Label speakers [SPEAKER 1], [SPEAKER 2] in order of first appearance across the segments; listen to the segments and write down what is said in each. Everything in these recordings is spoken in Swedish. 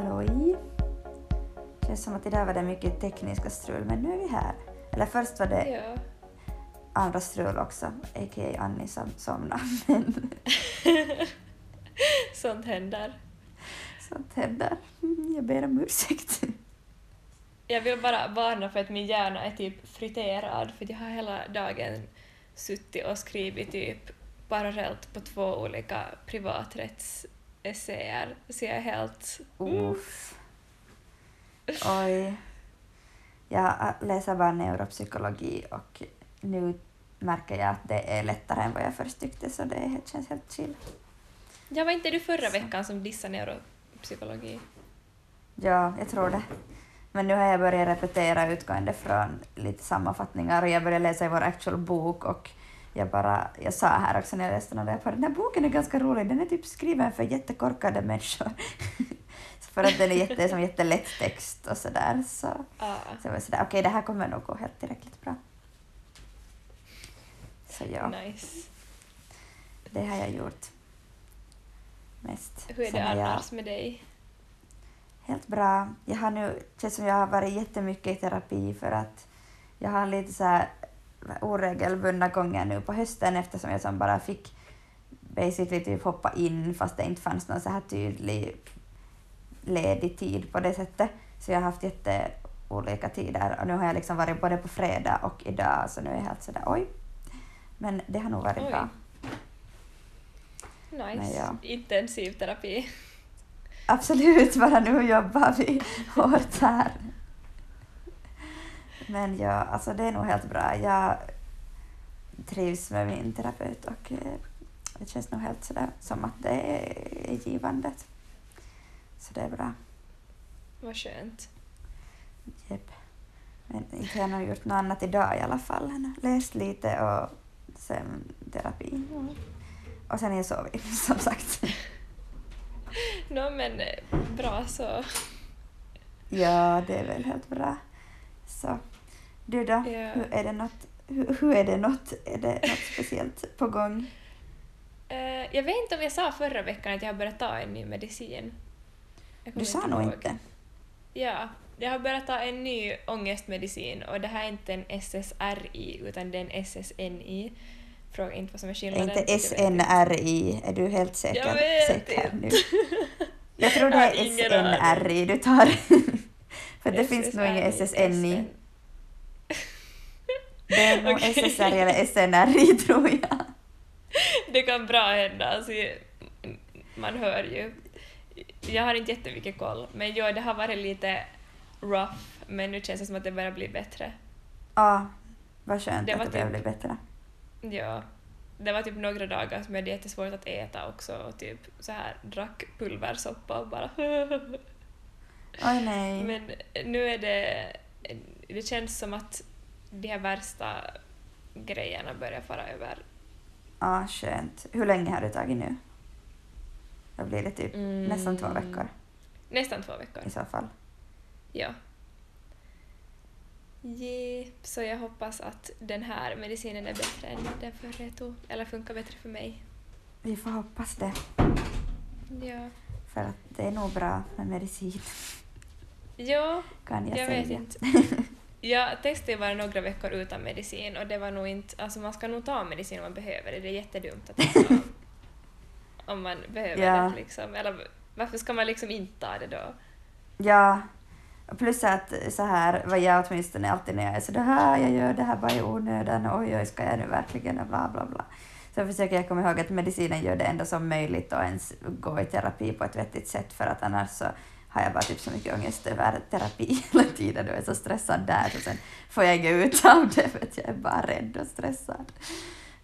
[SPEAKER 1] Halloj! Känns som att idag var det mycket tekniska strul, men nu är vi här. Eller först var det
[SPEAKER 2] Ja.
[SPEAKER 1] andra strul också, a.k.a. Annie som somnade.
[SPEAKER 2] Sånt händer.
[SPEAKER 1] sånt händer. Jag ber om ursäkt.
[SPEAKER 2] Jag vill bara varna för att min hjärna är typ friterad för jag har hela dagen suttit och skrivit typ parallellt på två olika privaträttsessäer så jag är helt...
[SPEAKER 1] Uff. Oj. Jag läser bara neuropsykologi och nu märker jag att det är lättare än vad jag först tyckte så det känns helt chill.
[SPEAKER 2] Jag var inte du förra veckan som dissade neuropsykologi?
[SPEAKER 1] Ja, jag tror det. Men nu har jag börjat repetera utgående från lite sammanfattningar och jag började läsa i vår actual bok och jag bara, jag sa här också när jag läste den, jag bara, den här boken är ganska rolig, den är typ skriven för jättekorkade människor. Så för att den är jätte, som jättelätt text och sådär så,
[SPEAKER 2] Ah.
[SPEAKER 1] så jag var sådär, okej det här kommer nog gå helt tillräckligt bra. Så ja,
[SPEAKER 2] Nice.
[SPEAKER 1] det har jag gjort. Mest.
[SPEAKER 2] Hur är
[SPEAKER 1] Sen
[SPEAKER 2] det
[SPEAKER 1] jag-
[SPEAKER 2] annars med dig?
[SPEAKER 1] Helt bra. Jag har nu, det känns som jag har varit jättemycket i terapi för att jag har lite så här oregelbundna gånger nu på hösten eftersom jag som bara fick basically typ hoppa in fast det inte fanns någon så här tydlig ledig tid på det sättet. Så jag har haft jätte olika tider och nu har jag liksom varit både på fredag och idag så nu är jag helt sådär oj. Men det har nog varit
[SPEAKER 2] Oj.
[SPEAKER 1] bra.
[SPEAKER 2] Nice.
[SPEAKER 1] Ja.
[SPEAKER 2] Intensiv terapi.
[SPEAKER 1] Absolut, bara nu jobbar vi hårt här. Men ja, alltså det är nog helt bra. Jag trivs med min terapeut och eh, det känns nog helt sådär som att det är givande. Så det är bra.
[SPEAKER 2] Vad skönt.
[SPEAKER 1] Jepp. Men inte har jag nog gjort något annat idag i alla fall. Jag Läst lite och sen terapi. Och sen har jag sovit, som sagt.
[SPEAKER 2] Nå men eh, bra så.
[SPEAKER 1] Ja, det är väl helt bra. Så, du då?
[SPEAKER 2] Ja.
[SPEAKER 1] Hur är det något, hur, hur är det något, är det något speciellt på gång?
[SPEAKER 2] Eh, jag vet inte om jag sa förra veckan att jag har börjat ta en ny medicin.
[SPEAKER 1] Du sa nog
[SPEAKER 2] ihåg.
[SPEAKER 1] inte.
[SPEAKER 2] Ja, jag har börjat ta en ny ångestmedicin och det här är inte en SSRI utan det är en SSNI. Fråga inte vad som är
[SPEAKER 1] Är
[SPEAKER 2] skillnaden. jag vet inte.
[SPEAKER 1] SNRI, är du helt säker,
[SPEAKER 2] Jag vet
[SPEAKER 1] säker
[SPEAKER 2] inte.
[SPEAKER 1] nu? Jag tror det är. SNRI du tar. För det finns nog ingen SSNI. Det är nog
[SPEAKER 2] Okej.
[SPEAKER 1] SSRI eller SNRI tror jag.
[SPEAKER 2] Det kan bra hända, alltså, man hör ju. Jag har inte jättemycket koll, men jo, det har varit lite rough, men nu känns det som att det börjar bli bättre.
[SPEAKER 1] Ja, vad skönt
[SPEAKER 2] Det
[SPEAKER 1] att det börjar
[SPEAKER 2] typ-
[SPEAKER 1] bli bättre.
[SPEAKER 2] Ja. Det var typ några dagar som jag hade jättesvårt att äta också och typ så här drack pulversoppa och bara
[SPEAKER 1] Oj nej.
[SPEAKER 2] Men nu är det... Det känns som att de här värsta grejerna börjar fara över.
[SPEAKER 1] Ja, skönt. Hur länge har du tagit nu? Då blir det typ
[SPEAKER 2] Mm.
[SPEAKER 1] nästan två veckor
[SPEAKER 2] Nästan två veckor.
[SPEAKER 1] i så fall.
[SPEAKER 2] Ja. Yeah. Så jag hoppas att den här medicinen är bättre än den förra jag tog. Eller funkar bättre för mig.
[SPEAKER 1] Vi får hoppas det.
[SPEAKER 2] Ja.
[SPEAKER 1] För att det är nog bra med medicin,
[SPEAKER 2] Ja,
[SPEAKER 1] kan jag,
[SPEAKER 2] jag
[SPEAKER 1] säga.
[SPEAKER 2] vet inte. Jag testade bara några veckor utan medicin och det var nog inte... Alltså man ska nog ta medicin om man behöver det. Det är jättedumt att inte ta om man behöver
[SPEAKER 1] Ja.
[SPEAKER 2] det liksom. Eller varför ska man liksom inte ta det då?
[SPEAKER 1] Ja, plus att så här var jag åtminstone alltid när jag är så det här, jag gör det här bara i onödan, oj oj ska jag nu verkligen och bla bla bla. Så försöker jag komma ihåg att medicinen gör det ändå som möjligt och ens gå i terapi på ett vettigt sätt för att annars så har jag bara typ så mycket ångest över terapi hela tiden och är så stressad där så sen får jag inget ut av det för att jag är bara rädd och stressad.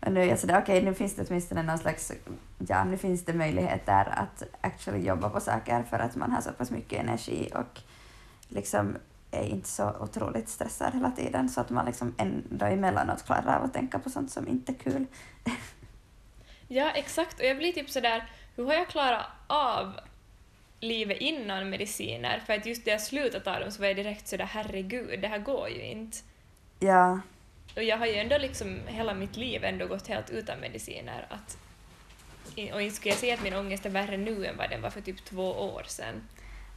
[SPEAKER 1] Och nu alltså är jag sådär, okej nu finns det åtminstone någon slags, ja nu finns det möjligheter att actually jobba på saker för att man har så pass mycket energi och liksom är inte så otroligt stressad hela tiden så att man liksom ändå emellanåt klarar av att tänka på sånt som inte är kul.
[SPEAKER 2] Ja, exakt. Och jag blir typ sådär, hur har jag klarat av livet innan mediciner? För att just när jag slutade ta dem så var jag direkt sådär, herregud, det här går ju inte.
[SPEAKER 1] Ja,
[SPEAKER 2] Och jag har ju ändå liksom hela mitt liv ändå gått helt utan mediciner. Att, och inte skulle jag säga att min ångest är värre nu än vad den var för typ två år sedan.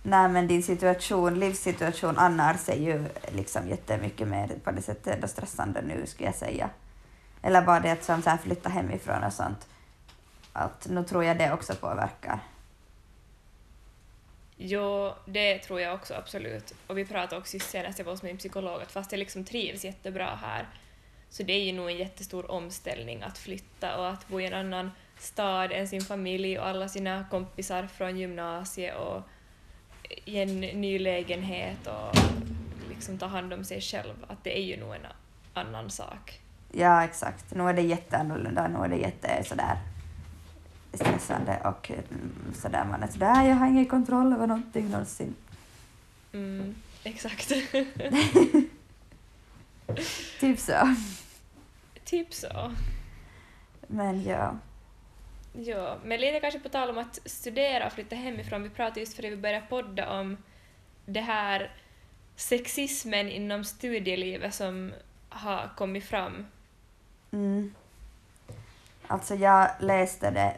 [SPEAKER 1] Nej men din situation, livssituation annars är ju liksom jättemycket mer på det sättet ändå stressande nu skulle jag säga. Eller bara det att som så här flytta hemifrån och sånt. Att nu tror jag det också påverkar.
[SPEAKER 2] Jo, det tror jag också absolut. Och vi pratade också just senast jag var hos min psykolog att fast jag liksom trivs jättebra här så det är ju nog en jättestor omställning att flytta och att bo i en annan stad än sin familj och alla sina kompisar från gymnasiet och i en ny lägenhet och liksom ta hand om sig själv. Att det är ju nog en annan sak.
[SPEAKER 1] Ja, exakt. Nu är det jätteannorlunda. Nu är det jätte sådär stressande och mm, sådär man är sådär, jag har ingen kontroll över någonting någonsin.
[SPEAKER 2] Mm, exakt.
[SPEAKER 1] typ så.
[SPEAKER 2] Typ så.
[SPEAKER 1] Men ja.
[SPEAKER 2] Ja, men lite kanske på tal om att studera och flytta hemifrån, vi pratade just före vi började podda om det här sexismen inom studielivet som har kommit fram.
[SPEAKER 1] Mm. Alltså jag läste det,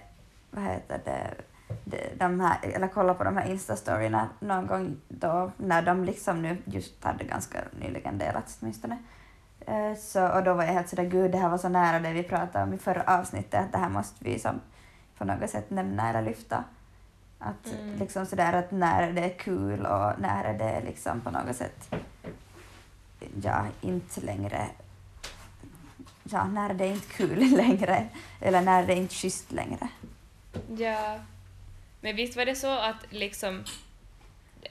[SPEAKER 1] vad heter det, de här, eller kollade på de här instastoryna någon gång då, när de liksom nu just hade ganska nyligen delats åtminstone. Eh, så, och då var jag helt sådär, gud det här var så nära det vi pratade om i förra avsnittet, att det här måste vi som på något sätt nämna eller lyfta. Att mm. liksom sådär att när det är kul och när det är liksom på något sätt, ja, inte längre, ja, när det är inte kul längre, eller när det är inte schysst längre.
[SPEAKER 2] Ja, men visst var det så att liksom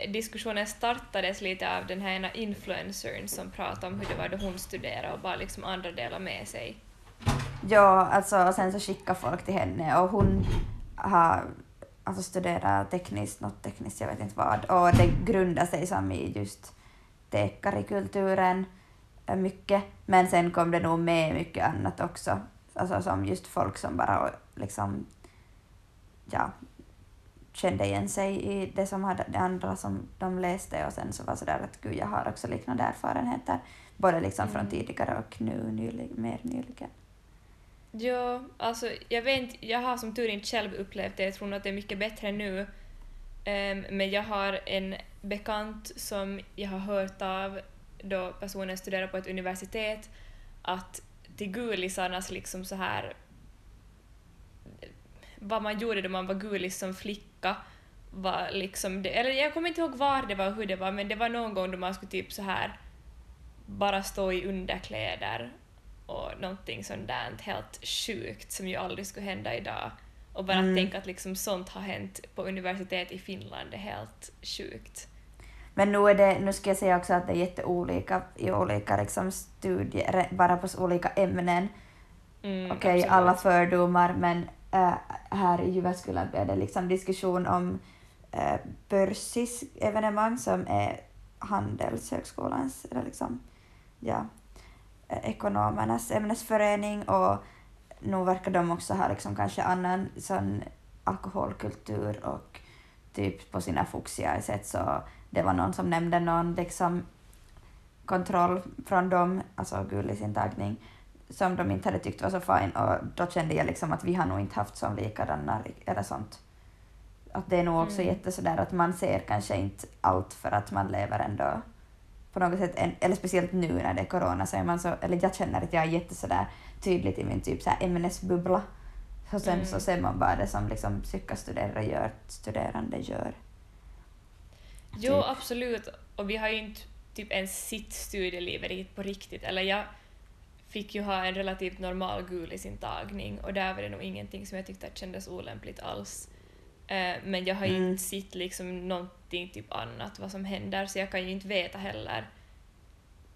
[SPEAKER 2] diskussionen startades lite av den här ena influencern som pratade om hur det var då hon studerade och bara liksom andra delar med sig.
[SPEAKER 1] Ja, alltså och sen så skickade folk till henne och hon har alltså studerat tekniskt, något tekniskt, jag vet inte vad, och det grundar sig som i just tekarikulturen eh, mycket, men sen kom det nog med mycket annat också, alltså som just folk som bara liksom, ja, kände igen sig i det som hade det andra som de läste och sen så var sådär att gud, jag har också liknande erfarenheter, både liksom mm. från tidigare och nu nylig, mer nyligen.
[SPEAKER 2] Ja, alltså jag vet inte, jag har som tur inte själv upplevt det, jag tror nog att det är mycket bättre nu. Um, men jag har en bekant som jag har hört av då personen studerar på ett universitet att till gulisarnas liksom så här vad man gjorde då man var gulis som flicka var liksom det, eller jag kommer inte ihåg var det var och hur det var men det var någon gång då man skulle typ så här bara stå i underkläder och någonting sånt där helt sjukt som ju aldrig skulle hända idag. Och bara mm. tänka att liksom sånt har hänt på universitet i Finland är helt sjukt.
[SPEAKER 1] Men nu, är det, nu ska jag säga också att det är jätteolika i olika liksom studier, bara på olika ämnen. Mm, Okej, okay, alla fördomar, men äh, här i Jyväskylä blev det liksom diskussion om äh, Börsis evenemang som är Handelshögskolans, eller liksom, ja, eh, ekonomernas ämnesförening och nu verkar de också ha liksom kanske annan sån alkoholkultur och typ på sina fuxiga sätt så det var någon som nämnde någon liksom kontroll från dem, alltså gulisintagning, som de inte hade tyckt var så fin och då kände jag liksom att vi har nog inte haft som likadana eller sånt. Att det är nog också mm. jätte sådär att man ser kanske inte allt för att man lever ändå på något sätt, eller speciellt nu när det är corona, så är man så, eller jag känner att jag är jätte sådär tydligt i min typ så här ämnesbubbla. Och sen mm. så ser man bara det som liksom psykastuderare gör, studerande gör.
[SPEAKER 2] Jo, typ. absolut. Och vi har ju inte typ ens sitt studieliv på riktigt. Eller jag fick ju ha en relativt normal gulisintagning och där var det nog ingenting som jag tyckte att kändes olämpligt alls. Eh, men jag har mm. inte sett liksom någonting typ annat vad som händer så jag kan ju inte veta heller.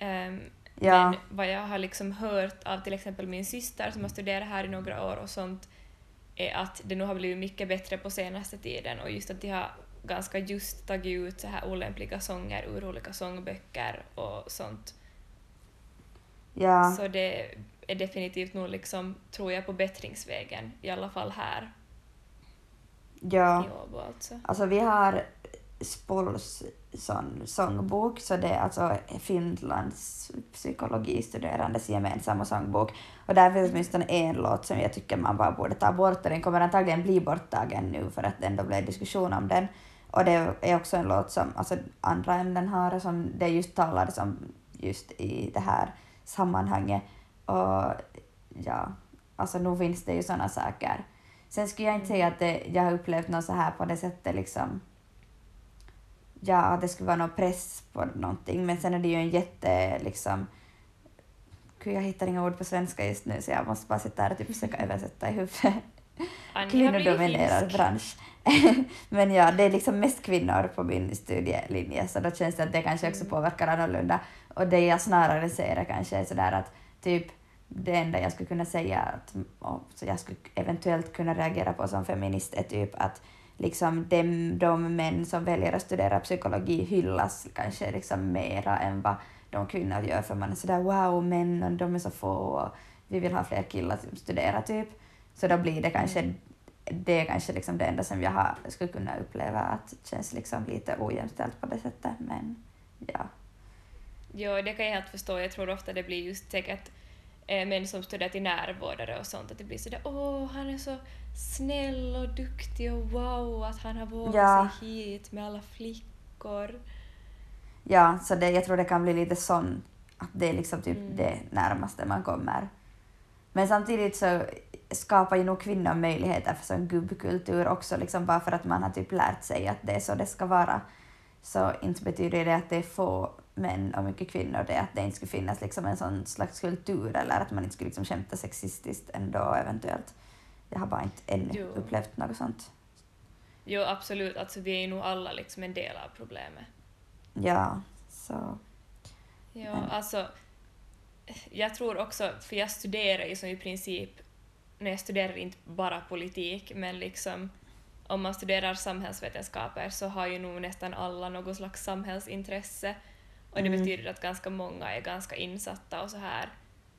[SPEAKER 2] Um, ja. Men vad jag har liksom hört av till exempel min syster som har studerat här i några år och sånt är att det nog har blivit mycket bättre på senaste tiden och just att de har ganska just tagit ut så här olämpliga sånger ur olika sångböcker och sånt. Ja. Så det är definitivt nog liksom, tror jag, på bättringsvägen, i alla fall här.
[SPEAKER 1] Ja. alltså. alltså vi har Spols sån sångbok, så det är alltså Finlands psykologistuderandes gemensamma sångbok. Och där finns åtminstone en låt som jag tycker man bara borde ta bort och den kommer antagligen bli borttagen nu för att det ändå blev diskussion om den. Och det är också en låt som alltså, andra ämnen har som det just talades om just i det här sammanhanget. Och ja, alltså nog finns det ju sådana saker. Sen skulle jag inte säga att det, jag har upplevt något så här på det sättet liksom ja, det skulle vara någon press på någonting, men sen är det ju en jätte liksom Gud, jag hittar inga ord på svenska just nu så jag måste bara sitta här och typ försöka översätta i huvudet. Kvinnodominerad bransch. men ja, det är liksom mest kvinnor på min studielinje så då känns det att det kanske också mm. påverkar annorlunda. Och det jag snarare ser är kanske sådär att typ det enda jag skulle kunna säga att så jag skulle eventuellt kunna reagera på som feminist är typ att liksom de, de män som väljer att studera psykologi hyllas kanske liksom mera än vad de kvinnor gör för man är sådär wow män och de är så få och vi vill ha fler killar som studerar typ. Så då blir det kanske det är kanske liksom det enda som jag har, skulle kunna uppleva att det känns liksom lite ojämställt på det sättet men ja.
[SPEAKER 2] Jo, det kan jag helt förstå. Jag tror ofta det blir just säkert eh, män som studerar till närvårdare och sånt, att det blir sådär åh, han är så snäll och duktig och wow att han har vågat ja. sig hit med alla flickor.
[SPEAKER 1] Ja, så det, jag tror det kan bli lite sån, att det är liksom typ mm. det närmaste man kommer. Men samtidigt så skapar ju nog kvinnor möjligheter för sån gubbkultur också, liksom bara för att man har typ lärt sig att det är så det ska vara. Så inte betyder det att det är få män och mycket kvinnor det att det inte skulle finnas liksom en sån slags kultur eller att man inte skulle liksom skämta sexistiskt ändå eventuellt. Jag har bara inte ännu jo. upplevt något sånt.
[SPEAKER 2] Jo, absolut. Alltså, vi är nog alla liksom en del av problemet.
[SPEAKER 1] Ja, så...
[SPEAKER 2] Ja, Men. alltså... Jag tror också, för jag studerar ju som i princip, när jag studerar inte bara politik, men liksom om man studerar samhällsvetenskaper så har ju nog nästan alla något slags samhällsintresse och det mm. betyder att ganska många är ganska insatta och så här.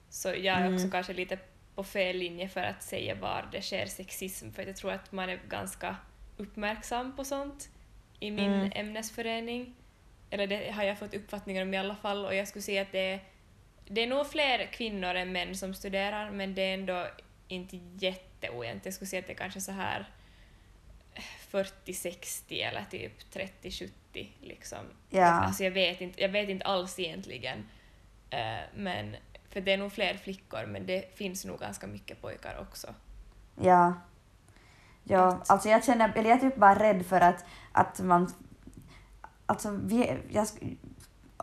[SPEAKER 2] Så jag är också mm. kanske lite på fel linje för att säga var det sker sexism, för jag tror att man är ganska uppmärksam på sånt i min mm. ämnesförening. Eller det har jag fått uppfattningar om i alla fall, och jag skulle säga att det är, det är nog fler kvinnor än män som studerar, men det är ändå inte jätteojämnt. Jag skulle säga att det är kanske så här 40-60 eller typ 30-70 liksom. Ja. Alltså jag vet inte, jag vet inte alls egentligen. Uh, men, för det är nog fler flickor men det finns nog ganska mycket pojkar också.
[SPEAKER 1] Ja. Ja, alltså jag känner, eller jag är typ bara rädd för att, att man, alltså vi, jag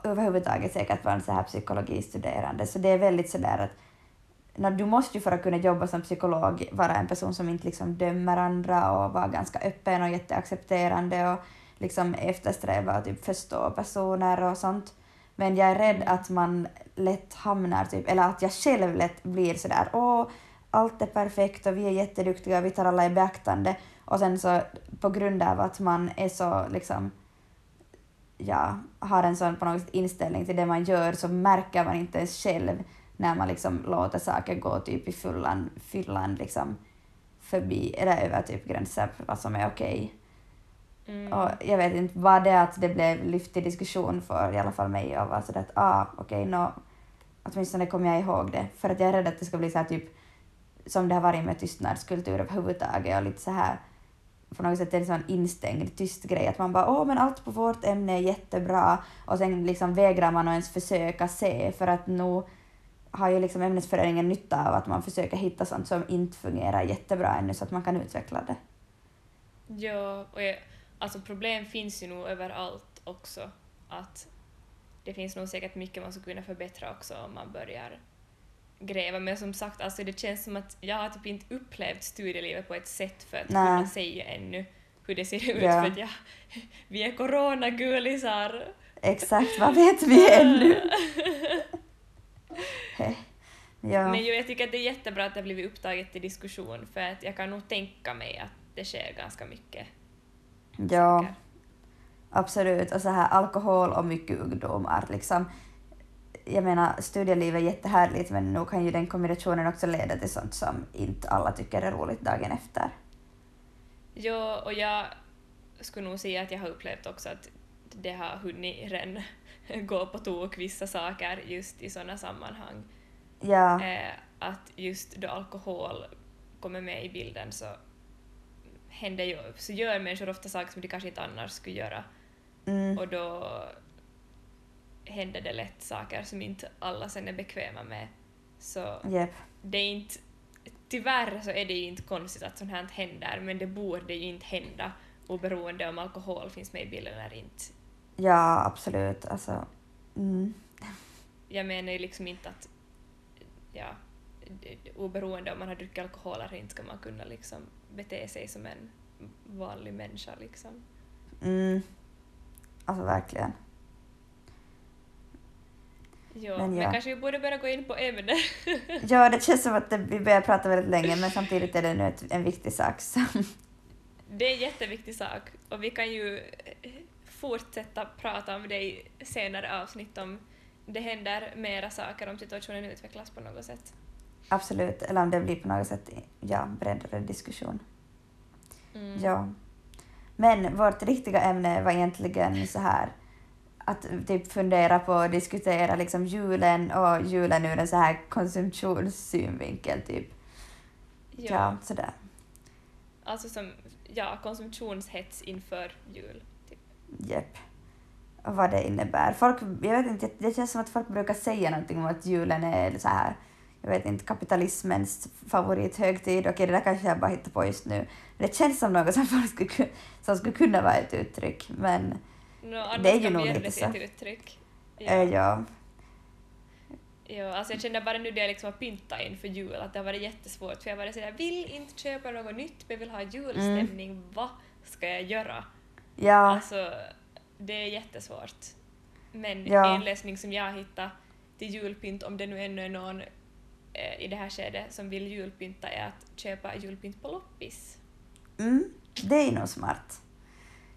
[SPEAKER 1] överhuvudtaget säkert vara en så här psykologistuderande, så det är väldigt sådär att du måste ju för att kunna jobba som psykolog vara en person som inte liksom dömer andra och vara ganska öppen och jätteaccepterande och liksom eftersträva att typ förstå personer och sånt. Men jag är rädd att man lätt hamnar, typ, eller att jag själv lätt blir sådär åh, allt är perfekt och vi är jätteduktiga och vi tar alla i beaktande. Och sen så på grund av att man är så liksom, ja, har en sån på något inställning till det man gör så märker man inte ens själv när man liksom låter saker gå typ i fyllan, fyllan liksom förbi eller över typ gränser för vad som är okej. Okay. Mm. Och jag vet inte, var det att det blev lyft i diskussion för i alla fall mig och var sådär att ah, okej, okay, no, åtminstone kommer jag ihåg det. För att jag är rädd att det ska bli så här typ som det har varit med tystnadskultur överhuvudtaget och lite så här på något sätt en sån instängd tyst grej att man bara åh men allt på vårt ämne är jättebra och sen liksom vägrar man att ens försöka se för att nu har ju liksom ämnesföreningen nytta av att man försöker hitta sånt som inte fungerar jättebra ännu så att man kan utveckla det.
[SPEAKER 2] Ja, och jag, alltså problem finns ju nog överallt också. Att det finns nog säkert mycket man skulle kunna förbättra också om man börjar gräva. Men som sagt, alltså det känns som att jag har typ inte upplevt studielivet på ett sätt för att Nä. kunna säga ännu hur det ser ut. Ja. För att ja, vi är coronagulisar.
[SPEAKER 1] Exakt, vad vet vi ännu?
[SPEAKER 2] ja. Men jag tycker att det är jättebra att det har blivit upptaget till diskussion för att jag kan nog tänka mig att det sker ganska mycket
[SPEAKER 1] Ja, saker. absolut. Och så här alkohol och mycket ungdomar. Liksom, jag menar, studielivet är jättehärligt men nu kan ju den kombinationen också leda till sånt som inte alla tycker är roligt dagen efter.
[SPEAKER 2] Ja, och jag skulle nog säga att jag har upplevt också att det har hunnit redan gå på tok vissa saker just i sådana sammanhang.
[SPEAKER 1] Ja.
[SPEAKER 2] Eh, att just då alkohol kommer med i bilden så händer ju, så gör människor ofta saker som de kanske inte annars skulle göra.
[SPEAKER 1] Mm.
[SPEAKER 2] Och då händer det lätt saker som inte alla sen är bekväma med. Så
[SPEAKER 1] Jep.
[SPEAKER 2] det är inte... Tyvärr så är det ju inte konstigt att sånt här händer, men det borde ju inte hända oberoende om alkohol finns med i bilden eller inte.
[SPEAKER 1] Ja, absolut. Alltså, mm.
[SPEAKER 2] Jag menar ju liksom inte att... Ja, oberoende om man har druckit alkohol eller inte ska man kunna liksom bete sig som en vanlig människa liksom.
[SPEAKER 1] Mm. Alltså verkligen.
[SPEAKER 2] Jo,
[SPEAKER 1] Men
[SPEAKER 2] men,
[SPEAKER 1] ja.
[SPEAKER 2] kanske vi borde börja gå in på ämnet.
[SPEAKER 1] Ja, det känns som att det, vi börjar prata väldigt länge men samtidigt är det nu ett, en viktig sak. Så.
[SPEAKER 2] Det är en jätteviktig sak och vi kan ju fortsätta prata om det i senare avsnitt om det händer mera saker om situationen utvecklas på något sätt.
[SPEAKER 1] Absolut, eller om det blir på något sätt ja, bredare diskussion.
[SPEAKER 2] Mm.
[SPEAKER 1] Ja. Men vårt riktiga ämne var egentligen så här att typ fundera på och diskutera liksom julen och julen ur en så här konsumtionssynvinkel typ. Ja,
[SPEAKER 2] Ja,
[SPEAKER 1] sådär.
[SPEAKER 2] alltså som ja, konsumtionshets inför jul.
[SPEAKER 1] Och vad det innebär. Folk, jag vet inte, det känns som att folk brukar säga någonting om att julen är så här, jag vet inte, kapitalismens favorithögtid. Okej, det där kanske jag bara hittar på just nu. Det känns som något som, folk skulle, ku- som skulle kunna vara ett uttryck, men
[SPEAKER 2] annars
[SPEAKER 1] Det är ju nog lite
[SPEAKER 2] det till ett
[SPEAKER 1] så.
[SPEAKER 2] uttryck.
[SPEAKER 1] ja.
[SPEAKER 2] Ja.
[SPEAKER 1] ja.
[SPEAKER 2] Ja, alltså jag känner bara nu när jag liksom har pyntat inför jul att det har varit jättesvårt för jag har varit sådär, vill inte köpa något nytt men vill ha julstämning, vad ska jag göra?
[SPEAKER 1] Ja,
[SPEAKER 2] Alltså, det är jättesvårt. Men
[SPEAKER 1] Ja.
[SPEAKER 2] en lösning som jag hittade till julpynt, om det nu ännu är någon eh, i det här skedet som vill julpynta, är att köpa julpynt på loppis.
[SPEAKER 1] mm, det är nog smart.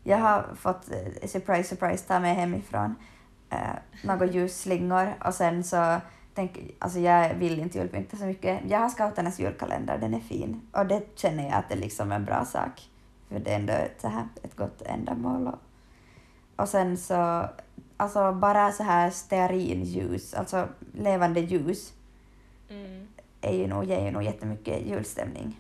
[SPEAKER 1] Jag har fått, eh, surprise, surprise, ta med hemifrån eh, några ljusslingor och sen så tänk, alltså jag vill inte julpynta så mycket. Jag har scouternas julkalender, den är fin och det känner jag att det är liksom en bra sak. För det är ändå ett, så här, ett gott ändamål. Och, och sen så, alltså bara så här stearinljus, alltså levande ljus,
[SPEAKER 2] Mm.
[SPEAKER 1] är ju nog, ger ju nog jättemycket julstämning.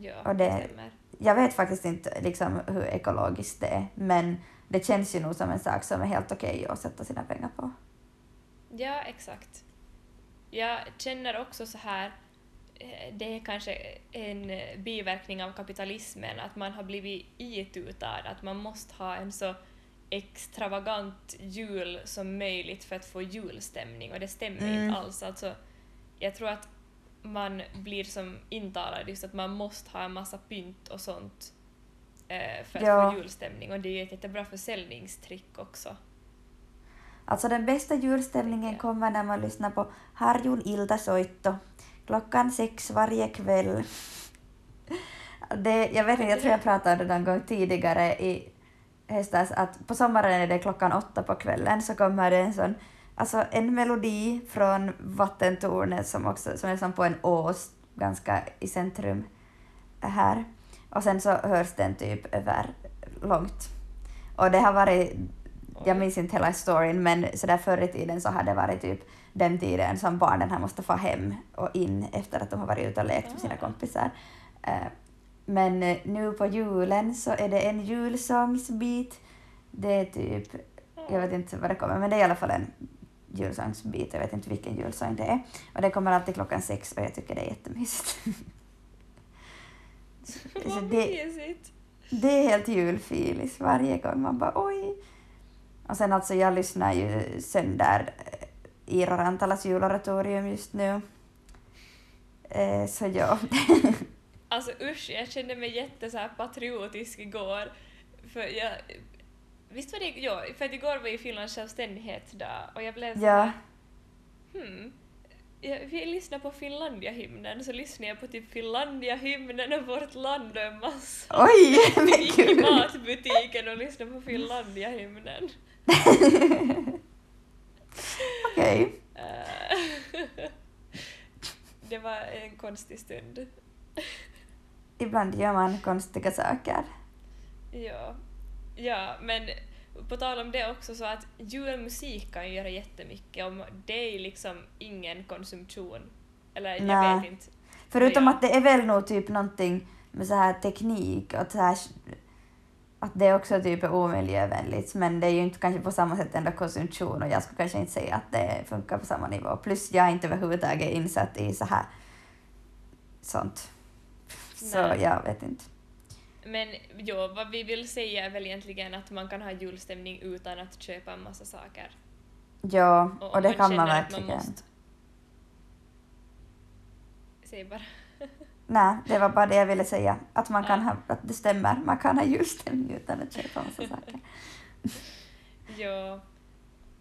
[SPEAKER 2] Ja,
[SPEAKER 1] Och
[SPEAKER 2] det stämmer.
[SPEAKER 1] Jag vet faktiskt inte liksom, hur ekologiskt det är, men det känns ju nog som en sak som är helt okej att sätta sina pengar på.
[SPEAKER 2] Ja, exakt. Jag känner också så här, det är kanske en biverkning av kapitalismen, att man har blivit itutad, att man måste ha en så extravagant jul som möjligt för att få julstämning, och det stämmer
[SPEAKER 1] Mm.
[SPEAKER 2] inte alls. Alltså, jag tror att man blir som intalad just att man måste ha en massa pynt och sånt eh, för att
[SPEAKER 1] Ja.
[SPEAKER 2] få julstämning, och det är ju ett jättebra försäljningstrick också.
[SPEAKER 1] Alltså den bästa julstämningen kommer när man lyssnar på Harjun iltasoitto klockan sex varje kväll. Det, jag vet inte, jag tror jag pratade om det någon gång tidigare i höstas att på sommaren är det klockan åtta på kvällen så kommer det en sån, alltså en melodi från vattentornet som också, som är som på en ås ganska i centrum här. Och sen så hörs den typ över långt. Och det har varit jag minns inte hela storyn, men sådär förr i tiden så har det varit typ den tiden som barnen har måste få hem och in efter att de har varit ute och lekt med sina kompisar. Eh, Men eh, nu på julen så är det en julsångsbit. Det är typ, jag vet inte vad det kommer, men det är i alla fall en julsångsbit. Jag vet inte vilken julsång det är. Och det kommer alltid klockan sex och jag tycker det är jättemysigt. Så
[SPEAKER 2] Vad
[SPEAKER 1] det, det är helt julfilis varje gång. Man bara oj. Och sen alltså jag lyssnar ju sönder Iiro Rantalas juloratorium just nu. Eh, så ja.
[SPEAKER 2] Alltså usch, jag kände mig jätte så här patriotisk igår. För jag... Visst var det... Ja, för att igår var ju Finlands självständighetsdag och jag blev så
[SPEAKER 1] ja.
[SPEAKER 2] Hmm. Jag vill lyssna på Finlandia-hymnen, så lyssnade jag på typ Finlandia-hymnen och vårt land och en massa...
[SPEAKER 1] Oj, men
[SPEAKER 2] gick i
[SPEAKER 1] gud.
[SPEAKER 2] matbutiken och lyssnade på Finlandia-hymnen.
[SPEAKER 1] Okej.
[SPEAKER 2] Eh, det var en konstig stund.
[SPEAKER 1] Ibland gör man konstiga saker.
[SPEAKER 2] Ja. Ja, men på tal om det också så att julmusik kan ju göra jättemycket om det är liksom ingen konsumtion. Eller jag vet inte.
[SPEAKER 1] Förutom
[SPEAKER 2] Ja.
[SPEAKER 1] att det är väl nog typ någonting med så här teknik och så här, att det också typ är omiljövänligt men det är ju inte kanske på samma sätt ändå konsumtion och jag skulle kanske inte säga att det funkar på samma nivå. Plus jag är inte överhuvudtaget insatt i så här sånt. Så
[SPEAKER 2] Nej.
[SPEAKER 1] jag vet inte.
[SPEAKER 2] Men jo, vad vi vill säga är väl egentligen att man kan ha julstämning utan att köpa en massa saker.
[SPEAKER 1] Ja,
[SPEAKER 2] Och
[SPEAKER 1] och, det
[SPEAKER 2] man
[SPEAKER 1] kan man
[SPEAKER 2] att man
[SPEAKER 1] verkligen.
[SPEAKER 2] måste- Säg bara.
[SPEAKER 1] Nej, det var bara det jag ville säga. Att man kan
[SPEAKER 2] Ja.
[SPEAKER 1] ha, att det stämmer, man kan ha julstämning utan att köpa massa saker.
[SPEAKER 2] Ja,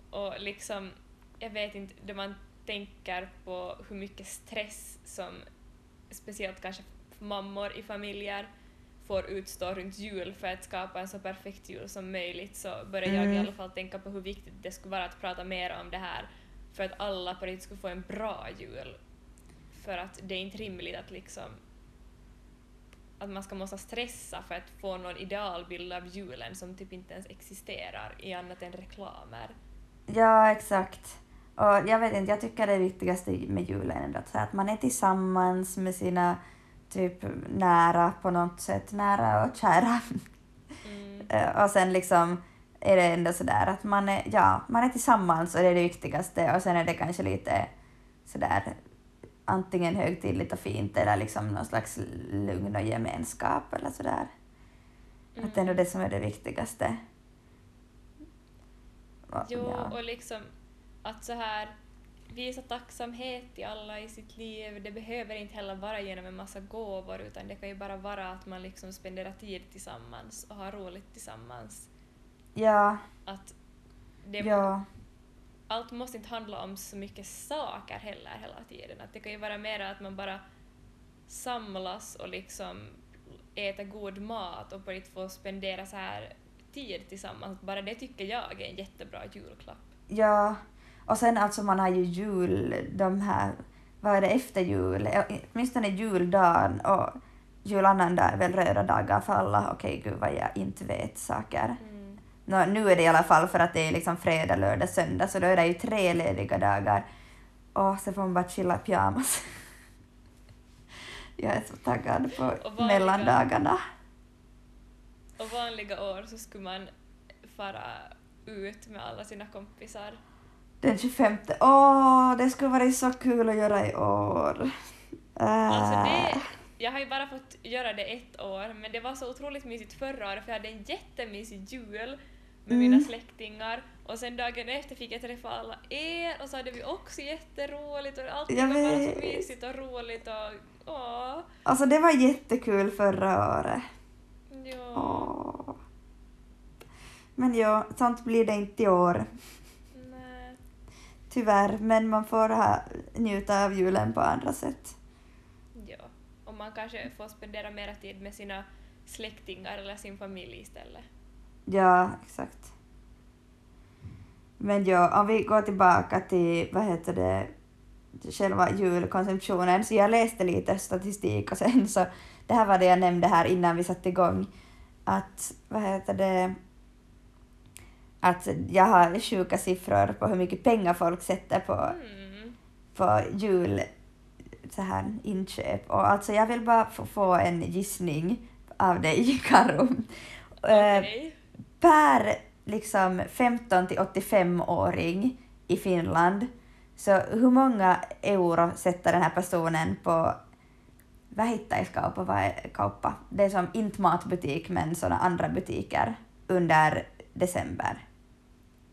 [SPEAKER 2] och liksom, jag vet inte, då man tänker på hur mycket stress som speciellt kanske mammor i familjer får utstå runt jul för att skapa en så perfekt jul som möjligt så börjar jag i
[SPEAKER 1] Mm.
[SPEAKER 2] alla fall tänka på hur viktigt det skulle vara att prata mer om det här för att alla på riktigt skulle få en bra jul. För att det är inte rimligt att liksom att man ska måste stressa för att få någon idealbild av julen som typ inte ens existerar i annat än reklamer.
[SPEAKER 1] Ja, exakt. Och jag vet inte, jag tycker det viktigaste med julen är att, att man är tillsammans med sina typ nära på något sätt, nära och kära.
[SPEAKER 2] Mm.
[SPEAKER 1] Eh, och sen liksom är det ändå sådär att man är, ja, man är tillsammans och det är det viktigaste och sen är det kanske lite sådär antingen högtidligt och fint eller liksom någon slags lugn och gemenskap eller sådär. Att det är nog det som är det viktigaste. Och,
[SPEAKER 2] Jo,
[SPEAKER 1] ja.
[SPEAKER 2] och liksom att så här visa tacksamhet till alla i sitt liv. Det behöver inte heller vara genom en massa gåvor utan det kan ju bara vara att man liksom spenderar tid tillsammans och har roligt tillsammans.
[SPEAKER 1] ja,
[SPEAKER 2] Att det,
[SPEAKER 1] ja,
[SPEAKER 2] Allt måste inte handla om så mycket saker heller hela tiden. Att det kan ju vara mer att man bara samlas och liksom äter god mat och på riktigt får spendera så här tid tillsammans. Bara det tycker jag är en jättebra julklapp.
[SPEAKER 1] ja. Och sen alltså man har ju jul, de här, vad är det efter jul? Åtminstone juldagen och julannandag är väl röda dagar för alla. Okej, gud vad jag inte vet saker.
[SPEAKER 2] Mm.
[SPEAKER 1] Nå, nu är det i alla fall för att det är liksom fredag, lördag, söndag, så då är det ju tre lediga dagar. Och så får man bara chilla i pyjamas. Jag är så taggad på
[SPEAKER 2] vanliga-
[SPEAKER 1] mellandagarna.
[SPEAKER 2] Och vanliga år så skulle man fara ut med alla sina kompisar.
[SPEAKER 1] Den 25. Åh, det skulle varit så kul att göra i år.
[SPEAKER 2] Alltså
[SPEAKER 1] Äh.
[SPEAKER 2] det, jag har ju bara fått göra det ett år, men det var så otroligt mysigt förra året för jag hade en jättemysig jul med
[SPEAKER 1] Mm.
[SPEAKER 2] mina släktingar och sen dagen efter fick jag träffa alla er och så hade vi också jätteroligt och allting
[SPEAKER 1] Jag
[SPEAKER 2] var bara så mysigt och roligt och åh.
[SPEAKER 1] Alltså det var jättekul förra året.
[SPEAKER 2] Ja.
[SPEAKER 1] Åh. Men ja, sånt blir det inte i år.
[SPEAKER 2] Nej.
[SPEAKER 1] Tyvärr, men man får ha, njuta av julen på andra sätt.
[SPEAKER 2] Ja. Och man kanske får spendera mera tid med sina släktingar eller sin familj istället.
[SPEAKER 1] Ja, exakt. Men ja, om vi går tillbaka till, vad heter det, själva julkonsumtionen, så jag läste lite statistik och sen så, det här var det jag nämnde här innan vi satte igång, att, vad heter det, att jag har sjuka siffror på hur mycket pengar folk sätter på,
[SPEAKER 2] Mm.
[SPEAKER 1] på jul, så här inköp. Och alltså jag vill bara få, få en gissning av dig, Karo. Eh,
[SPEAKER 2] Okej
[SPEAKER 1] per liksom 15 till 85-åring i Finland, så hur många euro sätter den här personen på vad? Vad är kauppa? Det är som inte matbutik men sådana andra butiker under december.